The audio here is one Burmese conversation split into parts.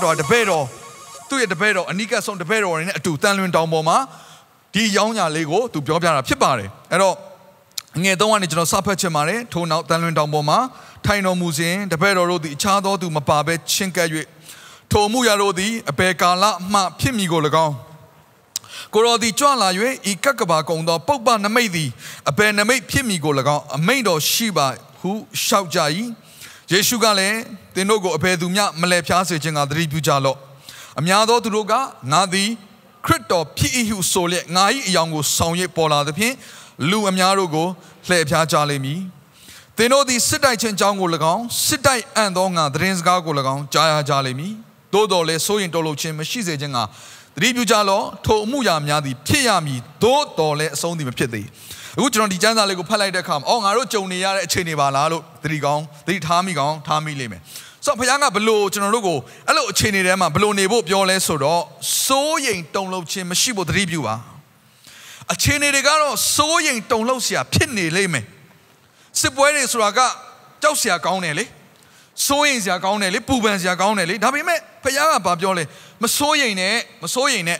ခရစ်တော်တပည့်တော်သူ့ရဲ့တပည့်တော်အနိကဆုံးတပည့်တော်တွေနဲ့အတူတန်လွင်တောင်ပေါ်မှာဒီရောင်းညာလေးကိုသူပြောပြတာဖြစ်ပါတယ်အဲ့တော့ငယ်တုန်းကနေကျွန်တော်စဖတ်ချင်ပါတယ်ထို့နောက်တန်လွင်တောင်ပေါ်မှာထိုင်တော်မူစဉ်တပည့်တော်တို့သည်အခြားသောသူမပါဘဲချင်းကပ်၍ထိုမှုရတို့သည်အဘယ်ကာလမှဖြစ်မည်ကို၎င်းကိုရောသည်ကြွလာ၍ဤကက်ကဘာကုံသောပုပ္ပနမိတ်သည်အဘယ်နမိတ်ဖြစ်မည်ကို၎င်းအမိန့်တော်ရှိပါဟုရှောက်ကြ၏ ယေရှုကလည်းသင်တို့ကိုအဘယ်သူမျှမလဲဖျားစေခြင်းကသတိပြုကြလော့အများသောသူတို့ကငါသည်ခရစ်တော်ဖြစ်၏ဟုဆိုလျက်ငါ၏အယောင်ကိုဆောင်ရွက်ပေါ်လာသဖြင့်လူအများတို့ကိုလှည့်ဖျားကြလိမ့်မည်သင်တို့သည်စစ်တိုက်ခြင်းကြောင်းကို၎င်းစစ်တိုက်အံ့သောငါသတင်းစကားကို၎င်းကြားရကြလိမ့်မည်သို့တော်လည်းစိုးရင်တော်လို့ခြင်းမရှိစေခြင်းကသတိပြုကြလော့ထိုအမှုရာများသည်ဖြစ်ရမည်သို့တော်လည်းအဆုံးသည်မဖြစ်သေး အခုကျွန်တော်ဒီကျမ်းစာလေးကိုဖတ်လိုက်တဲ့အခါမှာအော်ငါတို့ကြုံနေရတဲ့အခြေအနေပါလားလို့သတိကောင်းသတိထားမိကောင်းထားမိလိမ့်မယ်ဆိုတော့ဘုရားကဘလို့ကျွန်တော်တို့ကိုအဲ့လိုအခြေအနေထဲမှာဘလို့နေဖို့ပြောလဲဆိုတော့စိုးရိမ်တုန်လှုပ်ခြင်းမရှိဖို့သတိပြုပါအခြေအနေတွေကတော့စိုးရိမ်တုန်လှုပ်စရာဖြစ်နေလိမ့်မယ်စစ်ပွဲတွေဆိုတာကကြောက်စရာကောင်းတယ်လေစိုးရိမ်စရာကောင်းတယ်လေပူပန်စရာကောင်းတယ်လေဒါပေမဲ့ဘုရားကဘာပြောလဲမစိုးရိမ်နဲ့မစိုးရိမ်နဲ့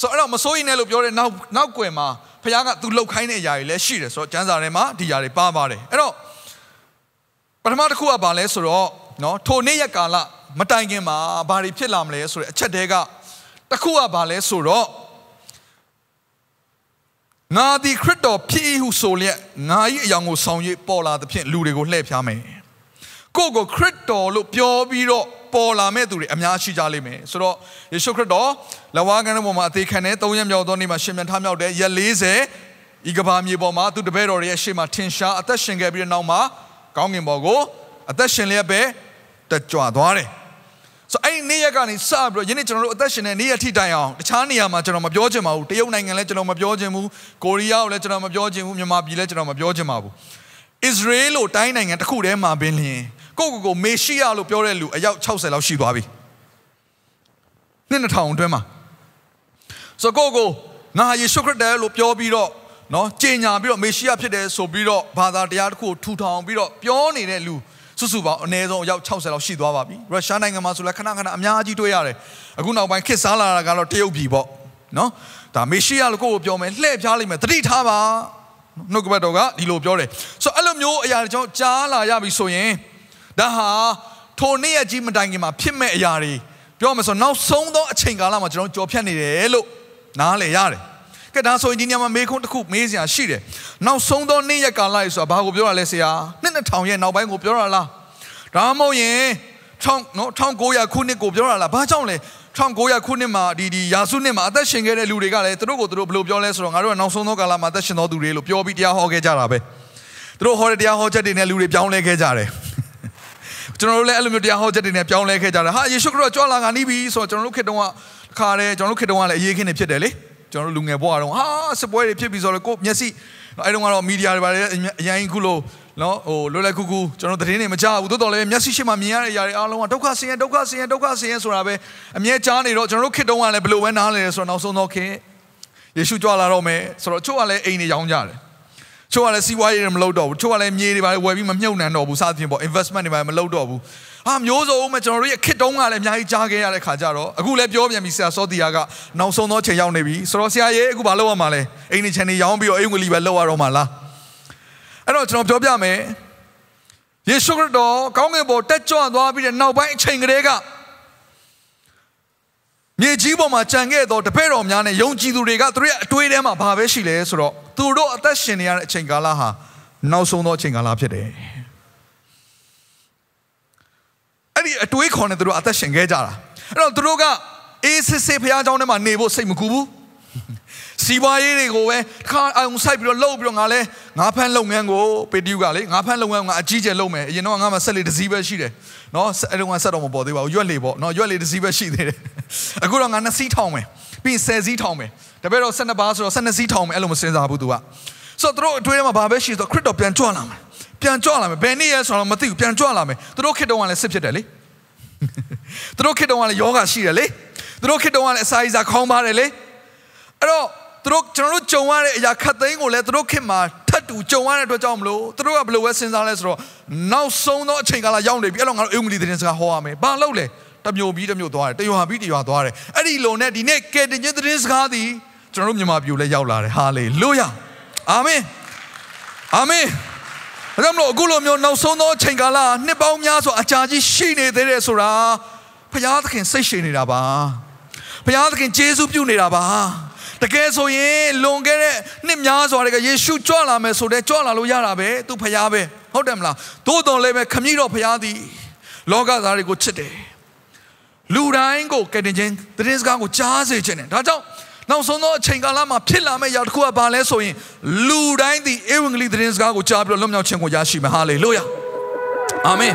ဆိုတော့အဲ့တော့မစိုးရိမ်နဲ့လို့ပြောတဲ့နောက်နောက်ွယ်မှာ ဘုရားကသူလှုပ်ခိုင်းတဲ့အရာတွေလည်းရှိတယ်ဆိုတော့ကျမ်းစာထဲမှာဒီຢာတွေပါပါတယ်အဲ့တော့ပထမတစ်ခုကဘာလဲဆိုတော့နော်ထိုနေ့ရက်ကာလမတိုင်ခင်မှာဘာတွေဖြစ်လာမလဲဆိုတဲ့အချက်တည်းကတစ်ခုကဘာလဲဆိုတော့ငါသည်ခရစ်တော်ဖြစ်၏ဟုဆိုလျက်ငါ၏အယောင်ကိုဆောင်၍ပေါ်လာသဖြင့်လူတွေကိုလှည့်ဖျားမယ်ကိုယ့်ကိုခရစ်တော်လို့ပြောပြီးတော့ ပေါ်လာမဲ့သူတွေအများရှိကြလိမ့်မယ်ဆိုတော့ယေရှုခရစ်တော်လဝါကန်ပေါ်မှာအသေးခံတဲ့၃ရက်မြောက်သောနေ့မှာရှင်ပြန်ထမြောက်တဲ့ရက်40ဤကဘာမြေပေါ်မှာသူတပည့်တော်ရဲ့ရှေ့မှာထင်ရှားအသက်ရှင်ခဲ့ပြီးတဲ့နောက်မှာကောင်းကင်ဘော်ကိုအသက်ရှင်လျက်ပဲတက်ကြွသွားတယ်ဆိုအဲ့ဒီနေ့ရက်ကနေစပြီးတော့ယနေ့ကျွန်တော်တို့အသက်ရှင်တဲ့နေ့ရက်ထိတိုင်အောင်တခြားနေရာမှာကျွန်တော်မပြောချင်ပါဘူးတရုတ်နိုင်ငံလည်းကျွန်တော်မပြောချင်ဘူးကိုရီးယားကိုလည်းကျွန်တော်မပြောချင်ဘူးမြန်မာပြည်လည်းကျွန်တော်မပြောချင်ပါဘူးအစ္စရေးလိုတိုင်းနိုင်ငံတစ်ခုတည်းမှာပင်လျင် ကိုကိုကိုမေရှိယလို့ပြောတဲ့လူအယောက်60လောက်ရှိသွားပြီနှစ်နှစ်ထောင်အတွင်းမှာဆိုကိုကိုငါယေရှုခရစ်တယ်လို့ပြောပြီးတော့နော်ကြင်ညာပြီးတော့မေရှိယဖြစ်တယ်ဆိုပြီးတော့ဘာသာတရားတစ်ခုထူထောင်ပြီးတော့ပြောနေတဲ့လူစုစုပေါင်းအနည်းဆုံးအယောက်60လောက်ရှိသွားပါပြီရုရှားနိုင်ငံမှာဆိုလည်းခဏခဏအများကြီးတွေ့ရတယ်အခုနောက်ပိုင်းခေတ်စားလာတာကတော့တရုတ်ပြည်ပေါ့နော်ဒါမေရှိယလို့ကိုကိုပြောမယ်လှည့်ဖျားလိုက်မယ်တတိထားပါနှုတ်ကပတ်တော်ကဒီလိုပြောတယ်ဆိုအဲ့လိုမျိုးအရာတွေကြောင့်ကြားလာရပြီဆိုရင် ဒါဟာထိုနေ့ရက်ကြီးမတိုင်ခင်မှာဖြစ်မဲ့အရာတွေပြောမှဆိုနောက်ဆုံးသောအချိန်ကာလမှာကျွန်တော်ကြော်ဖြတ်နေတယ်လို့နားလည်ရတယ်ကဲဒါဆိုရင်ဒီညမှာမေခွန်းတစ်ခုမေးစရာရှိတယ်နောက်ဆုံးသောနေ့ရက်ကာလကြီးဆိုတာဘာကိုပြောရလဲဆရာနှစ်နှစ်ထောင်ရဲ့နောက်ပိုင်းကိုပြောရလားဒါမှမဟုတ်ရင်10နော်1900ခုနှစ်ကိုပြောရလားဘာကြောင့်လဲ1900ခုနှစ်မှာဒီဒီယာစုနှစ်မှာအသက်ရှင်ခဲ့တဲ့လူတွေကလည်းသူတို့ကိုသူတို့ဘယ်လိုပြောလဲဆိုတော့ငါတို့ကနောက်ဆုံးသောကာလမှာအသက်ရှင်သောသူတွေလို့ပြောပြီးတရားဟောခဲ့ကြတာပဲသူတို့ဟောတဲ့တရားဟောချက်တွေနဲ့လူတွေပြောင်းလဲခဲ့ကြတယ် ကျွန်တော်တို့လည်းအဲ့လိုမျိုးတရားဟောချက်တွေနဲ့ပြောင်းလဲခဲ့ကြတယ်ဟာယေရှုခရစ်ကြွလာငါနီးပြီဆိုတော့ကျွန်တော်တို့ခေတ္တကခါတယ်ကျွန်တော်တို့ခေတ္တကလည်းအရေးခင်းနေဖြစ်တယ်လေကျွန်တော်တို့လူငယ်ဘဝတုန်းဟာစပွဲတွေဖြစ်ပြီဆိုတော့ကိုမျက်စိအဲ့တုန်းကတော့မီဒီယာတွေပါတယ်အရင်ခုလို့နော်ဟိုလွယ်လွယ်ကူကူကျွန်တော်သတင်းတွေမကြားဘူးတိုးတော်လည်းမျက်စိရှိမှမြင်ရတဲ့အရာတွေအားလုံးကဒုက္ခဆင်းရဲဒုက္ခဆင်းရဲဒုက္ခဆင်းရဲဆိုတာပဲအမြဲကြားနေတော့ကျွန်တော်တို့ခေတ္တကလည်းဘယ်လိုပဲနားလဲဆိုတော့နောက်ဆုံးတော့ခင်ယေရှုကြွလာတော့မယ်ဆိုတော့ချို့ကလည်းအိမ်တွေရောင်းကြတယ် ချို့ကလည်းစီးပွားရေးတွေမလုပ်တော့ဘူးချို့ကလည်းမြေတွေပါဝယ်ပြီးမမြုပ်နှံတော့ဘူးစသဖြင့်ပေါ့ investment တွေပါမလုပ်တော့ဘူးဟာမျိုးစုံမဲ့ကျွန်တော်တို့ရဲ့ခေတ်တုန်းကလည်းအများကြီးကြားခဲ့ရတဲ့ခါကြတော့အခုလည်းပြောပြန်ပြီဆရာစောတီယာကနောက်ဆုံးသောချိန်ရောက်နေပြီဆိုတော့ဆရာရေအခုဘာလုပ်ရမှာလဲအိမ်နေချန်နေရောင်းပြီးတော့အိမ်ဝင်လီပဲလုပ်ရတော့မှာလားအဲ့တော့ကျွန်တော်ပြောပြမယ်ယေရှုခရစ်တော်ကောင်းကင်ဘုံတက်ကြွသွားပြီးတဲ့နောက်ပိုင်းအချိန်ကလေးက မြေကြီးပေါ်မှာကြံခဲ့သောတပည့်တော်များနဲ့ယုံကြည်သူတွေကသူတို့ရဲ့အတွေးထဲမှာဘာပဲရှိလဲဆိုတော့သူတို့အသက်ရှင်နေရတဲ့အချိန်ကာလဟာနောက်ဆုံးသောအချိန်ကာလဖြစ်တယ်အဲ့ဒီအတွေးခေါ်နေသူတို့အသက်ရှင်ခဲ့ကြတာအဲ့တော့သူတို့ကအေးစစ်စစ်ဘုရားကျောင်းထဲမှာနေဖို့စိတ်မကူဘူး စစီးပွားရေးတွေကိုပဲတစ်ခါအောင်ဆိုင်ပြီးတော့လှုပ်ပြီးတော့ငါလဲငါဖမ်းလုပ်ငန်းကိုပေတီယူကလေငါဖမ်းလုပ်ငန်းကိုငါအကြီးကျယ်လုပ်မယ်အရင်တော့ငါမှဆက်လေတစ်စီးပဲရှိတယ်နော်အဲ့တော့ငါဆက်တော့မပေါ်သေးပါဘူးရွက်လေပေါ့နော်ရွက်လေတစ်စီးပဲရှိသေးတယ်အခုတော့ငါနှစ်စီးထောင်မယ်ပြီးရင်ဆယ်စီးထောင်မယ်တပည့်တော့12ပါးဆိုတော့12စီးထောင်မယ်အဲ့လိုမစင်စားဘူး तू ကဆိုတော့တို့အထွေးထဲမှာဘာပဲရှိဆိုခရစ်တော်ပြန်ကြွလာမယ်ပြန်ကြွလာမယ်ဘယ်နေ့ရဲဆိုတော့မသိဘူးပြန်ကြွလာမယ်တို့ခေတ္တကလည်းစစ်ဖြစ်တယ်လေသူတို့ခေတ္တကလည်းယောဂရှိတယ်လေသူတို့ခေတ္တကလည်းအစာအိစာခေါင်းပါတယ်လေအဲ့တော့ သူတို့ကျွန်တော်တို့ကြုံရတဲ့အရာခတ်သိမ်းကိုလည်းသူတို့ခေတ်မှာထပ်တူကြုံရတဲ့အတွက်ကြောင့်မလို့သူတို့ကဘယ်လိုပဲစဉ်းစားလဲဆိုတော့နောက်ဆုံးသောအချိန်ကာလရောက်နေပြီအဲ့တော့ငါတို့အင်္ဂလိပ်သတင်းစကားဟောရမယ်ဘာလုပ်လဲတမျိုးပြီးတမျိုးသွားတယ်တရွာပြီးတရွာသွားတယ်အဲ့ဒီလုံနဲ့ဒီနေ့ကယ်တင်ခြင်းသတင်းစကားသည်ကျွန်တော်တို့မြန်မာပြည်လည်းရောက်လာတယ်ဟာလေလုယာအာမင်အာမင်ဒါကြောင့်မလို့အခုလိုမျိုးနောက်ဆုံးသောအချိန်ကာလနှစ်ပေါင်းများစွာအကြာကြီးရှိနေသေးတယ်ဆိုတာဘုရားသခင်စိတ်ရှိနေတာပါဘုရားသခင်ကျေးဇူးပြုနေတာပါ တကယ်ဆိုရင်လွန်ခဲ့တဲ့နှစ်များစွာတကယေရှုကြွလာမယ်ဆိုတဲ့ကြွလာလို့ရတာပဲသူဖရားပဲဟုတ်တယ်မလားသို့တော်လည်းပဲခမည်းတော်ဖရားသည်လောကသားတွေကိုချစ်တယ်လူတိုင်းကိုကယ်တင်ခြင်းသတင်းစကားကိုကြားစေခြင်းနဲ့ဒါကြောင့်နောက်ဆုံးသောအချိန်ကာလမှာဖြစ်လာမယ့်အရာတစ်ခုကဘာလဲဆိုရင်လူတိုင်းဒီဧဝံဂေလိသတင်းစကားကိုကြားပြီးတော့လွတ်မြောက်ခြင်းကိုရရှိမယ်ဟာလေလုယာအာမင်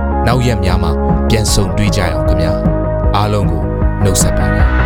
နောက်ရက်များမှာပြန်ဆုံတွေ့ကြရအောင်ခင်ဗျာအားလုံးကိုနှုတ်ဆက်ပါတယ်